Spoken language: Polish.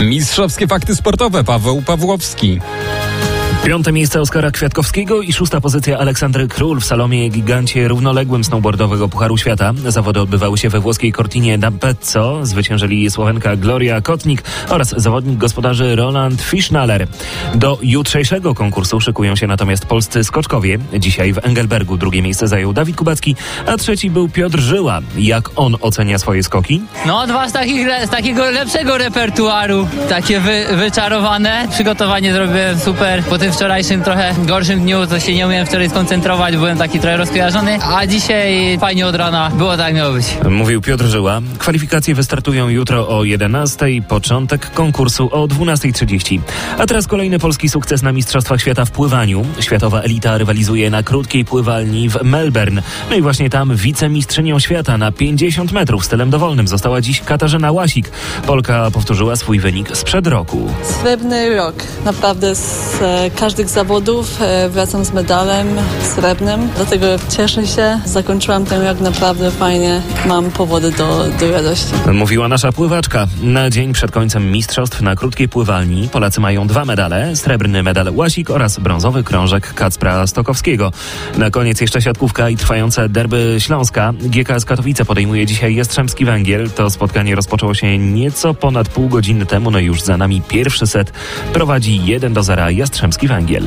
Mistrzowskie fakty sportowe Paweł Pawłowski. Piąte miejsce Oskara Kwiatkowskiego i szósta pozycja Aleksandry Król w Salomie gigancie równoległym snowboardowego Pucharu Świata. Zawody odbywały się we włoskiej Cortinie d'Ampezzo. Zwyciężyli Słowenka Gloria Kotnik oraz zawodnik gospodarzy Roland Fischnaller. Do jutrzejszego konkursu szykują się natomiast polscy skoczkowie. Dzisiaj w Engelbergu drugie miejsce zajął Dawid Kubacki, a trzeci był Piotr Żyła. Jak on ocenia swoje skoki? No, dwa z, takich, z takiego lepszego repertuaru, takie wy, wyczarowane. Przygotowanie zrobiłem super. Po tym wczorajszym trochę gorszym dniu, to się nie umiałem wczoraj skoncentrować, byłem taki trochę rozkojarzony, a dzisiaj fajnie od rana było tak miało być. Mówił Piotr Żyła. Kwalifikacje wystartują jutro o 11, początek konkursu o 12.30. A teraz kolejny polski sukces na Mistrzostwach Świata w pływaniu. Światowa elita rywalizuje na krótkiej pływalni w Melbourne. No i właśnie tam wicemistrzynią świata na 50 metrów stylem dowolnym została dziś Katarzyna Łasik. Polka powtórzyła swój wynik sprzed roku. Srebrny rok. Naprawdę z e, każdych zawodów e, wracam z medalem srebrnym, dlatego cieszę się. Zakończyłam ten rok naprawdę fajnie. Mam powody do, do radości. Mówiła nasza pływaczka. Na dzień przed końcem mistrzostw na krótkiej pływalni Polacy mają dwa medale. Srebrny medal Łasik oraz brązowy krążek Kacpra Stokowskiego. Na koniec jeszcze siatkówka i trwające derby Śląska. GKS Katowice podejmuje dzisiaj Jastrzębski Węgiel. To spotkanie rozpoczęło się nieco ponad pół godziny temu. No już za nami pierwszy set. Prowadzi 1 do 0 Jastrzębski Węgiel.